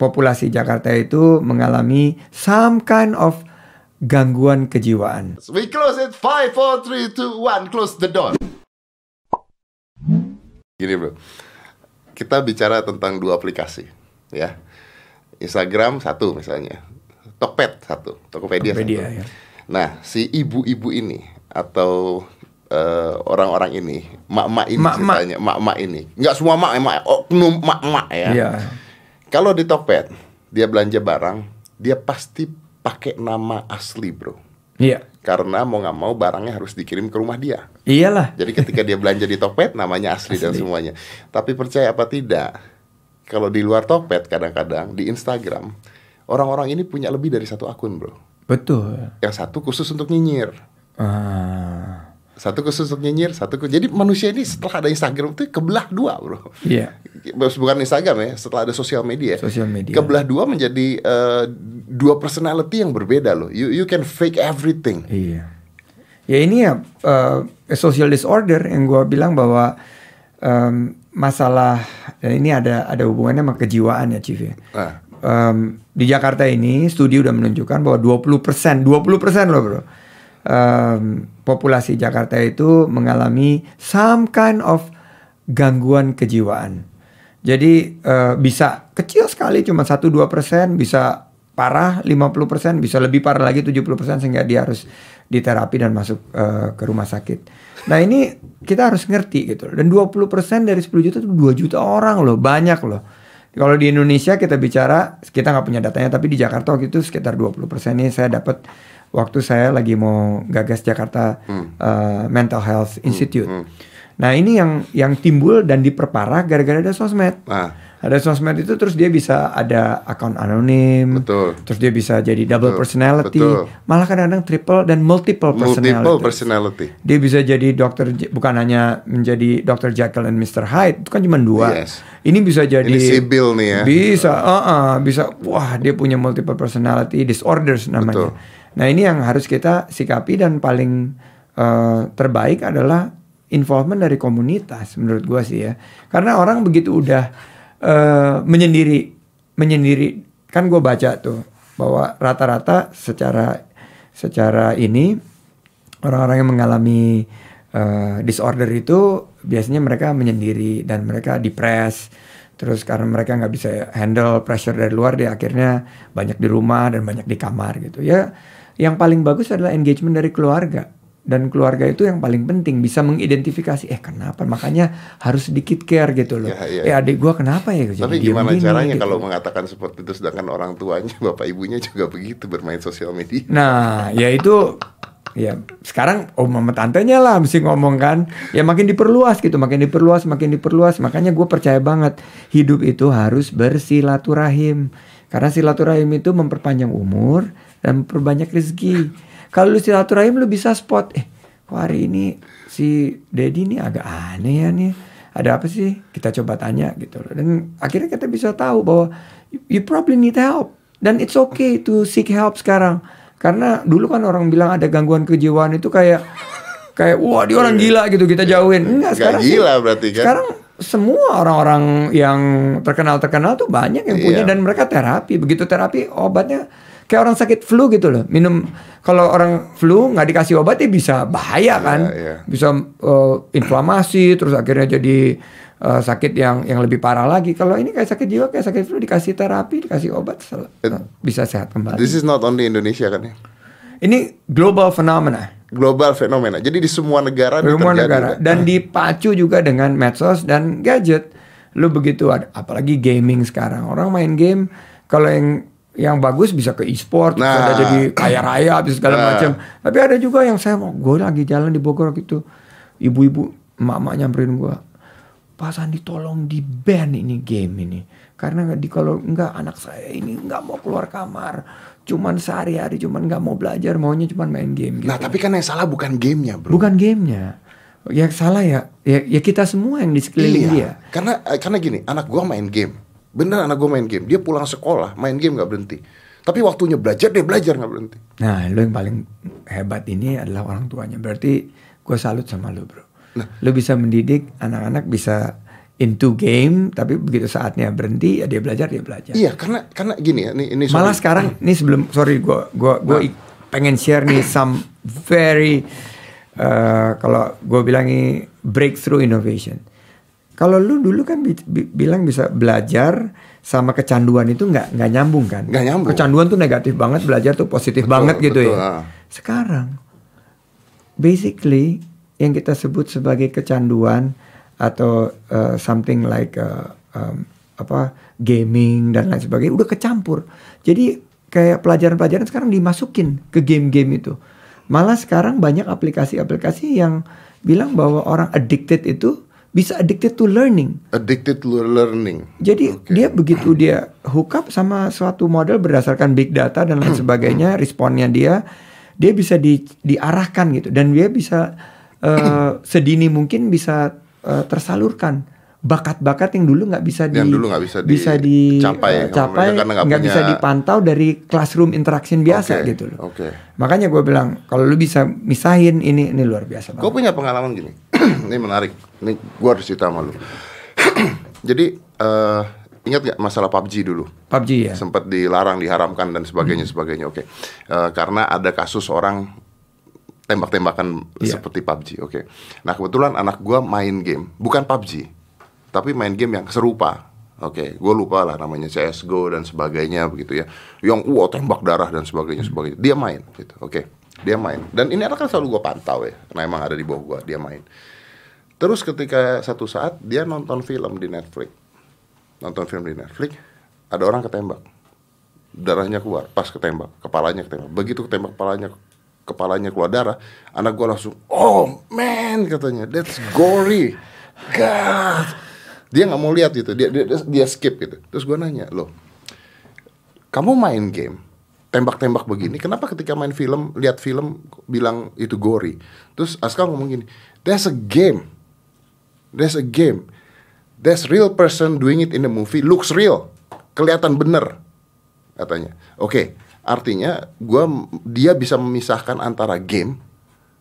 populasi Jakarta itu mengalami some kind of gangguan kejiwaan. We close it. 5, 4, 3, 2, 1 Close the door. Gini bro. Kita bicara tentang dua aplikasi ya. Instagram satu misalnya. Tokped satu. Tokopedia, Tokopedia, satu. ya. Nah si ibu-ibu ini Atau eh, orang-orang ini Mak-mak ini Mak-mak. ceritanya. Mak-mak ini. Nggak semua mak, mak. Oknum mak-mak ya. Iya. Kalau di Tokped Dia belanja barang Dia pasti pakai nama asli bro Iya. karena mau nggak mau barangnya harus dikirim ke rumah dia. Iyalah. Jadi ketika dia belanja di Tokped namanya asli, dan Asli. semuanya. Tapi percaya apa tidak, kalau di luar Tokped kadang-kadang di Instagram orang-orang ini punya lebih dari satu akun bro. Betul. Yang satu khusus untuk nyinyir, Ah. satu khusus untuk nyinyir, satu khusus. Jadi manusia ini setelah ada Instagram itu kebelah dua bro. Iya. Bukan Instagram ya, setelah ada sosial media. Sosial media. Kebelah dua menjadi eh, dua personality yang berbeda loh. You you can fake everything. Iya. Ya ini ya uh, social disorder yang gua bilang bahwa em, masalah dan ini ada ada hubungannya sama kejiwaan ya Chief ya. Nah, Em, di Jakarta ini studi udah menunjukkan bahwa 20% 20% loh bro. Em, populasi Jakarta itu mengalami some kind of gangguan kejiwaan. Jadi eh, bisa kecil sekali cuma 1-2% bisa parah 50% bisa lebih parah lagi 70% sehingga dia harus diterapi dan masuk eh, ke rumah sakit. Nah ini kita harus ngerti gitu. Dan 20% dari 10 juta itu 2 juta orang loh banyak loh. Kalau di Indonesia kita bicara kita nggak punya datanya tapi di Jakarta waktu itu sekitar 20% ini saya dapat waktu saya lagi mau gagas Jakarta eh, Mental Health Institute. Nah ini yang yang timbul dan diperparah gara-gara ada sosmed. nah Ada sosmed itu terus dia bisa ada akun anonim, betul. terus dia bisa jadi double Betul, personality, betul. malah kadang-kadang triple dan multiple personality. Multiple personality. Dia bisa jadi dokter bukan hanya menjadi dokter Jekyll dan Mr. Hyde itu kan cuma dua. Yes. Ini bisa jadi Ini Sibyl nih ya. Bisa, uh-uh, bisa. Wah dia punya multiple personality disorders namanya. Betul. Nah ini yang harus kita sikapi dan paling eh, terbaik adalah involvement dari komunitas menurut gua sih ya. Karena orang begitu udah eh, menyendiri, menyendiri kan gue baca tuh bahwa rata-rata secara secara ini orang-orang yang mengalami eh, disorder itu biasanya mereka menyendiri dan mereka depres terus karena mereka nggak bisa handle pressure dari luar dia akhirnya banyak di rumah dan banyak di kamar gitu. Ya yang paling bagus adalah engagement dari keluarga dan keluarga itu yang paling penting bisa mengidentifikasi eh kenapa makanya harus sedikit care gitu loh Ya, ya. eh adik gua kenapa ya jadi Tapi diem gimana gini, caranya gitu. kalau mengatakan seperti itu sedangkan orang tuanya, bapak ibunya juga begitu bermain sosial media. Nah, ya itu ya sekarang om sama tantenya lah mesti ngomong kan. Ya makin diperluas gitu, makin diperluas, makin diperluas. Makanya gue percaya banget hidup itu harus bersilaturahim. Karena silaturahim itu memperpanjang umur dan memperbanyak rezeki. Kalau lu silaturahim lu bisa spot eh kok hari ini si Dedi ini agak aneh ya nih. Ada apa sih? Kita coba tanya gitu loh. Dan akhirnya kita bisa tahu bahwa you, you probably need help. Dan it's okay to seek help sekarang. Karena dulu kan orang bilang ada gangguan kejiwaan itu kayak kayak wah dia orang gila gitu kita jauhin. Enggak Gak sekarang gila berarti kan? sekarang semua orang-orang yang terkenal-terkenal tuh banyak yang punya Iya. dan mereka terapi. Begitu terapi obatnya kayak orang sakit flu gitu loh. Minum kalau orang flu nggak dikasih obat ya bisa bahaya kan. iya. Bisa eh, inflamasi terus akhirnya jadi eh, sakit yang yang lebih parah lagi. Kalau ini kayak sakit jiwa kayak sakit flu dikasih terapi, dikasih obat sel- eh, bisa sehat kembali. This is not only Indonesia kan ya? Ini global phenomena. Global fenomena. Jadi di semua negara ini Semua negara kan? dan dipacu juga dengan medsos dan gadget. Lu begitu ada apalagi gaming sekarang. Orang main game kalau yang yang bagus bisa ke e-sport, Nah. ada jadi kaya raya bisa segala Nah. macam. Tapi ada juga yang saya mau gue lagi jalan di Bogor gitu. Ibu-ibu emak-emak nyamperin gua. Pak Sandi tolong di ban ini game ini. Karena di kalau enggak anak saya ini nggak mau keluar kamar. Cuman sehari-hari cuman nggak mau belajar, maunya cuman main game gitu. Nah tapi kan yang salah bukan gamenya bro. Bukan gamenya. Ya salah ya. Ya, ya kita semua yang di sekeliling Iya. dia. Karena eh, karena gini, anak gua main game. Bener anak gua main game. Dia pulang sekolah main game nggak berhenti. Tapi waktunya belajar dia belajar nggak berhenti. Nah, lo yang paling hebat ini adalah orang tuanya. Berarti gue salut sama lo, bro. Lo bisa mendidik anak-anak bisa into game tapi begitu saatnya berhenti ya dia belajar dia belajar. Iya, karena karena gini ya, ini ini Malah sorry. sekarang ini sebelum sorry gua gua gua i- pengen share nih some very uh, kalau gua bilang ini breakthrough innovation. Kalau lu dulu kan bi- bi- bilang bisa belajar sama kecanduan itu nggak nggak nyambung kan? Nggak nyambung. Kecanduan tuh negatif banget, belajar tuh positif Betul, banget gitu betul, ya. ah. Sekarang basically yang kita sebut sebagai kecanduan atau uh, something like uh, um, apa gaming dan lain sebagainya udah kecampur. Jadi kayak pelajaran-pelajaran sekarang dimasukin ke game-game itu. Malah sekarang banyak aplikasi-aplikasi yang bilang bahwa orang addicted itu bisa addicted to learning. addicted to learning. Jadi dia begitu dia hook up sama suatu model berdasarkan big data dan lain sebagainya, responnya dia, dia bisa di, diarahkan gitu dan dia bisa eh, sedini mungkin bisa eh, tersalurkan bakat-bakat yang dulu nggak bisa di Yang dulu nggak bisa di- bisa capai ya, eh, capai, karena nggak bisa dipantau dari classroom interaction biasa Oke, gitu loh. oke. Makanya gue bilang kalau lu bisa misahin ini ini luar biasa banget. Gue punya pengalaman gini. ini menarik. Ini gue harus cerita sama lu. Jadi eh, ingat gak masalah PUBG dulu? PUBG ya. Sempat dilarang, diharamkan dan sebagainya sebagainya. Oke. Eh, karena ada kasus orang tembak-tembakan Iya. seperti PUBG. Oke. Nah kebetulan anak gua main game, bukan PUBG, tapi main game yang serupa. Oke, gue lupa lah namanya CS:GO dan sebagainya begitu ya. Yang wah tembak darah dan sebagainya sebagainya. Dia main gitu. Oke. Dia main. Dan ini kan selalu gue pantau ya. Karena emang ada di bawah gua, dia main. Terus ketika satu saat dia nonton film di Netflix. Nonton film di Netflix, ada orang ketembak. Darahnya keluar pas ketembak, kepalanya ketembak. Begitu ketembak kepalanya kepalanya keluar darah, anak gua langsung, "Oh, man," katanya. "That's gory." God. Dia nggak mau lihat gitu. Dia, dia dia skip gitu. Terus gua nanya, "Loh, kamu main game tembak-tembak begini kenapa ketika main film lihat film bilang itu gory? Terus Aska ngomong gini there's a game. There's a game. There's real person doing it in the movie. Looks real. Kelihatan bener katanya. Oke artinya gua dia bisa memisahkan antara game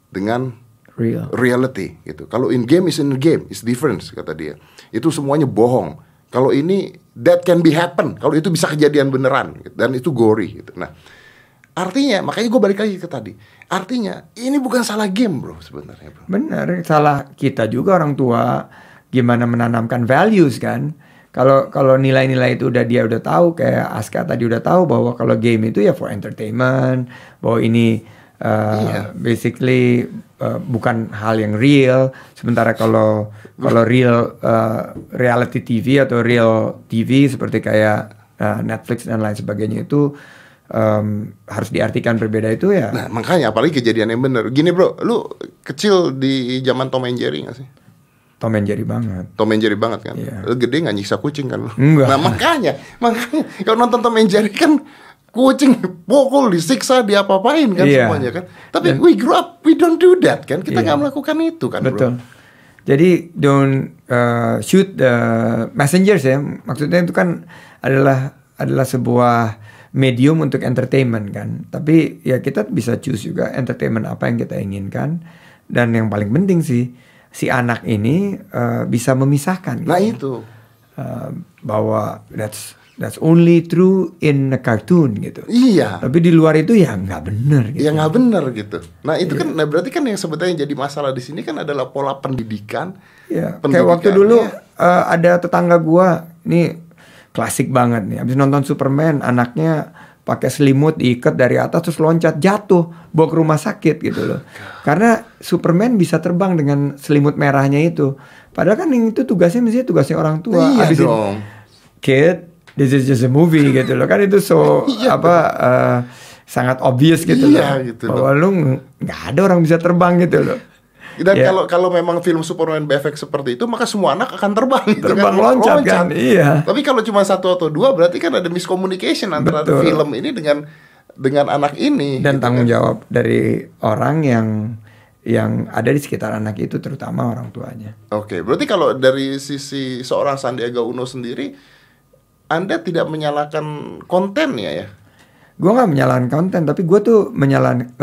dengan Real. reality gitu. Kalau in game is in game, is different kata dia. Itu semuanya bohong. Kalau ini that can be happen. Kalau itu bisa kejadian beneran gitu. dan itu gory gitu. Nah, artinya makanya gue balik lagi ke tadi. Artinya ini bukan salah game, Bro, sebenarnya, Bro. Benar, salah kita juga orang tua gimana menanamkan values kan. Kalau kalau nilai-nilai itu udah dia udah tahu kayak Aska tadi udah tahu bahwa kalau game itu ya for entertainment, bahwa ini uh, Iya. basically uh, bukan hal yang real. Sementara kalau kalau real uh, reality TV atau real TV seperti kayak uh, Netflix dan lain sebagainya itu um, harus diartikan berbeda itu ya. Nah, makanya apalagi kejadian yang bener. Gini, Bro, lu kecil di zaman Tom and Jerry gak sih? Tom and Jerry banget. Tom and Jerry banget kan. Iya. Lu gede gak nyiksa kucing kan lu? Enggak. Nah makanya, makanya kalau nonton Tom and Jerry kan kucing pukul, disiksa, diapa-apain kan Iya. semuanya kan. Tapi we grew up, we don't do that kan. Kita nggak Iya. melakukan itu kan Betul. bro. Jadi don't uh, shoot the messengers ya. Maksudnya itu kan adalah adalah sebuah medium untuk entertainment kan. Tapi ya kita bisa choose juga entertainment apa yang kita inginkan. Dan yang paling penting sih si anak ini uh, bisa memisahkan. Nah gitu. itu. Uh, bahwa that's that's only true in a cartoon gitu. Iya. Tapi di luar itu ya nggak bener gitu. Ya nggak bener gitu. Nah itu Iya. kan, nah berarti kan yang sebetulnya jadi masalah di sini kan adalah pola pendidikan. Ya, kayak waktu dulu eh, ada tetangga gua, ini klasik banget nih. Habis nonton Superman, anaknya pakai selimut diikat dari atas terus loncat jatuh, bawa ke rumah sakit gitu loh. Karena Superman bisa terbang dengan selimut merahnya itu. Padahal kan yang itu tugasnya mestinya tugasnya orang tua. Iya Habis itu, dong. Kid, this is just a movie gitu loh. Kan itu so Iya apa eh, sangat obvious gitu Iya, loh. gitu Bahwa lu nggak ada orang bisa terbang gitu loh. Dan Ya. kalau kalau memang film Superman BFX seperti itu, maka semua anak akan terbang. gitu Terbang kan, loncat kan, iya. Tapi kalau cuma satu atau dua, berarti kan ada miscommunication antara Betul. film ini dengan dengan anak ini. dan gitu tanggung kan. jawab dari orang yang yang ada di sekitar anak itu terutama orang tuanya. Oke, berarti kalau dari sisi seorang Sandiaga Uno sendiri, Anda tidak menyalahkan kontennya ya? Gue nggak menyalahkan konten, tapi gue tuh menyalahkan,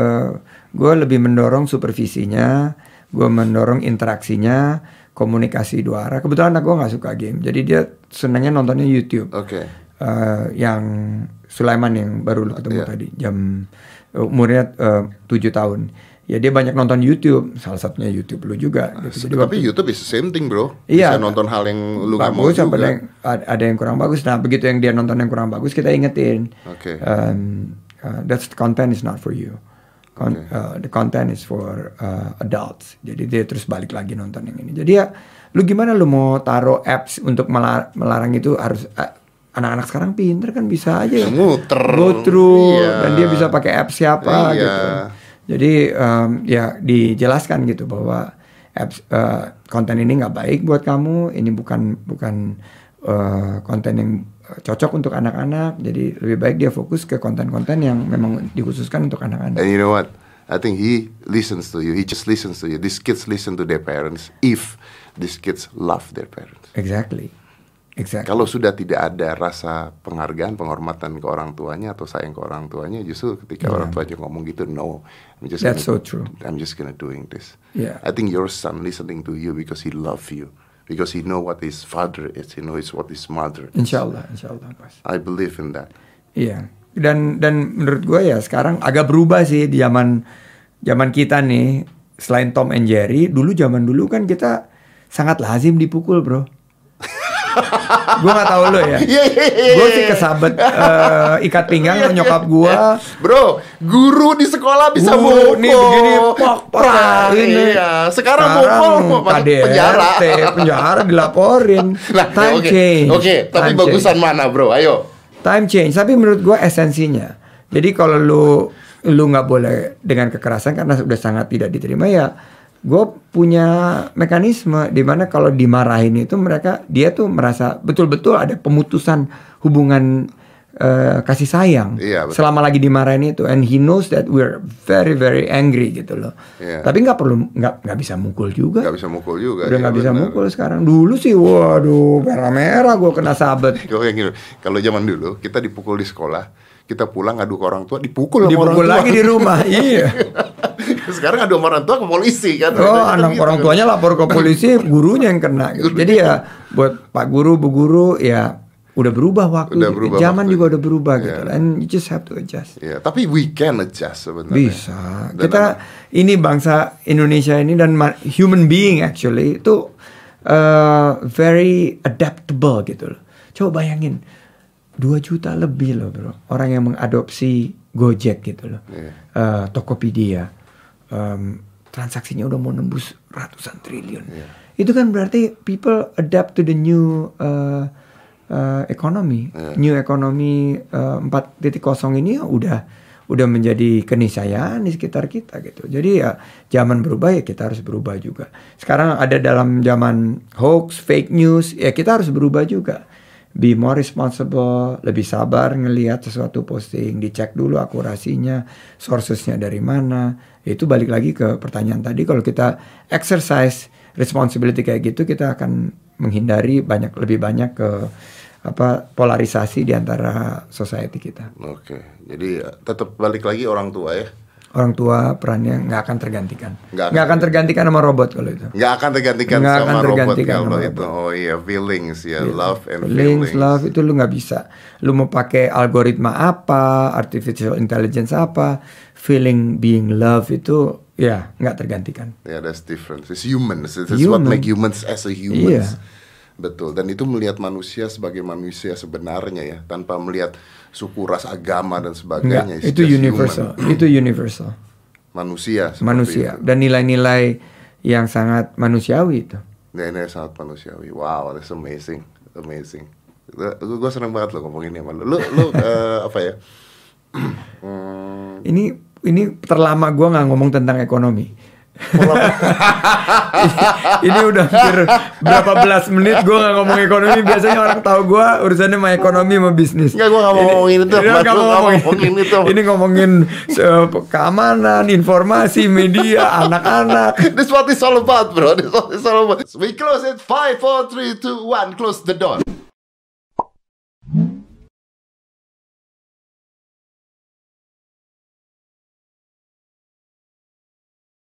gue lebih mendorong supervisinya, gue mendorong interaksinya, komunikasi dua arah. Kebetulan anak gue nggak suka game, jadi dia senangnya nontonnya YouTube. Oke. Eh, yang Sulaiman yang baru lu ketemu Iya. tadi jam umurnya eh, tujuh tahun. Ya dia banyak nonton YouTube, salah satunya YouTube lu juga. Gitu. Jadi Tapi waktu- YouTube is the same thing, bro. Iya. Bisa nonton hal yang lu nggak mau bagus apa ada juga. yang, ad- ada yang kurang bagus. Nah begitu yang dia nonton yang kurang bagus kita ingetin. Oke. Um, uh, that's the content is not for you. Con- uh, the content is for uh, adults. Jadi dia terus balik lagi nonton yang ini. Jadi ya, lu gimana lu mau taruh apps untuk melar- melarang itu harus uh, anak-anak sekarang pinter kan bisa aja Muter. go through Iya. dan dia bisa pakai app siapa Iya. gitu. Jadi um, ya dijelaskan gitu bahwa apps uh, konten ini nggak baik buat kamu. Ini bukan bukan uh, konten yang cocok untuk anak-anak. Jadi lebih baik dia fokus ke konten-konten yang memang dikhususkan untuk anak-anak. And you know what? I think he listens to you. He just listens to you. These kids listen to their parents if these kids love their parents. Exactly, exactly. Kalau sudah tidak ada rasa penghargaan, penghormatan ke orang tuanya atau sayang ke orang tuanya, justru ketika orang tuanya ngomong gitu, no, I'm just That's gonna, so true. I'm just gonna doing this. Yeah. I think your son listening to you because he love you, because he know what his father is, he knows what his mother. Is. Insya Allah, insya Allah, Mas. I believe in that. Iya. Dan dan menurut gue ya sekarang agak berubah sih di zaman zaman kita nih. Selain Tom and Jerry, dulu zaman dulu kan kita sangat lazim dipukul, bro. Gue nggak tahu lo ya. Iya, iya, iya, Gue sih kesabet eh, ikat pinggang sama nyokap gue. Bro, guru di sekolah bisa mukul. nih begini, pok, pok, Pra, ini. iya. Sekarang, KDRT, penjara. penjara dilaporin. Nah, Time oke. change. Oke, tapi Time bagusan mana, Bro? Ayo. time change tapi menurut gua esensinya jadi kalau lu lu nggak boleh dengan kekerasan karena sudah sangat tidak diterima ya gue punya mekanisme di mana kalau dimarahin itu mereka dia tuh merasa betul-betul ada pemutusan hubungan eh, kasih sayang Iya, betul. selama lagi dimarahin itu and he knows that we're very very angry gitu loh Iya. tapi nggak perlu nggak nggak bisa mukul juga Gak bisa mukul juga. udah iya, nggak bisa benar. mukul sekarang dulu sih waduh merah-merah gue kena sabet kalau zaman dulu kita dipukul di sekolah, kita pulang ngadu ke orang tua, dipukul sama orang dipukul tua. lagi di rumah iya Sekarang sama orang tua ke polisi kan. Oh, anak gitu orang kan. tuanya lapor ke polisi, gurunya yang kena. gitu. Jadi ya buat Pak Guru, Bu Guru ya udah berubah waktu. Udah berubah Zaman waktu. juga udah berubah Iya. gitu. And you just have to adjust. Iya, tapi we can adjust sebenarnya. Bisa. Dan Kita ini bangsa Indonesia ini dan ma- human being actually itu uh, very adaptable gitu loh. Coba bayangin 2 juta lebih loh bro orang yang mengadopsi Gojek gitu loh. Iya. Eh, Tokopedia. Em, transaksinya udah mau nembus ratusan triliun. Iya. Itu kan berarti people adapt to the new uh, uh, economy. Iya. New economy uh, 4.0 ini ya udah udah menjadi keniscayaan di sekitar kita gitu. Jadi ya zaman berubah ya kita harus berubah juga. Sekarang ada dalam zaman hoax, fake news, ya kita harus berubah juga. Be more responsible, lebih sabar ngelihat sesuatu posting, dicek dulu akurasinya, sourcesnya dari mana. Itu balik lagi ke pertanyaan tadi kalau kita exercise responsibility kayak gitu kita akan menghindari banyak lebih banyak ke apa polarisasi di antara society kita. Oke, jadi ya, tetap balik lagi orang tua ya. Orang tua perannya nggak akan tergantikan. Nggak akan akan tergantikan sama robot kalau itu. Nggak akan tergantikan Nggak sama akan robot tergantikan kalau sama itu. Oh iya, feelings ya, love and Feelings, feelings. love itu lu nggak bisa. Lu mau pakai algoritma apa, artificial intelligence apa, feeling being love itu ya nggak tergantikan. Yeah, that's different. It's humans. It's what Human. make humans as a humans. Iya. Betul. Dan itu melihat manusia sebagai manusia sebenarnya ya, tanpa melihat suku, ras, agama dan sebagainya. It's itu universal. human. Itu universal. Manusia. Manusia itu. dan nilai-nilai yang sangat manusiawi itu. Ini sangat manusiawi. Wow, that's amazing, amazing. Gue gue seneng banget lo ngomongin ini sama lo. Lo, lo eh, apa ya? Hmm, Ini ini terlama gua nggak ngomong tentang ekonomi. Ini udah hampir berapa belas menit gua nggak ngomong ekonomi. Biasanya orang tahu gua urusannya sama ekonomi sama bisnis. Enggak, gua nggak mau Ini- ngomongin itu. ini lu mau ngomongin. ngomongin itu. Ini ngomongin eh, keamanan, informasi, media, anak-anak. This what it's all about, bro. This what it's all about. We close it. Five, four, three, two, one. Close the door.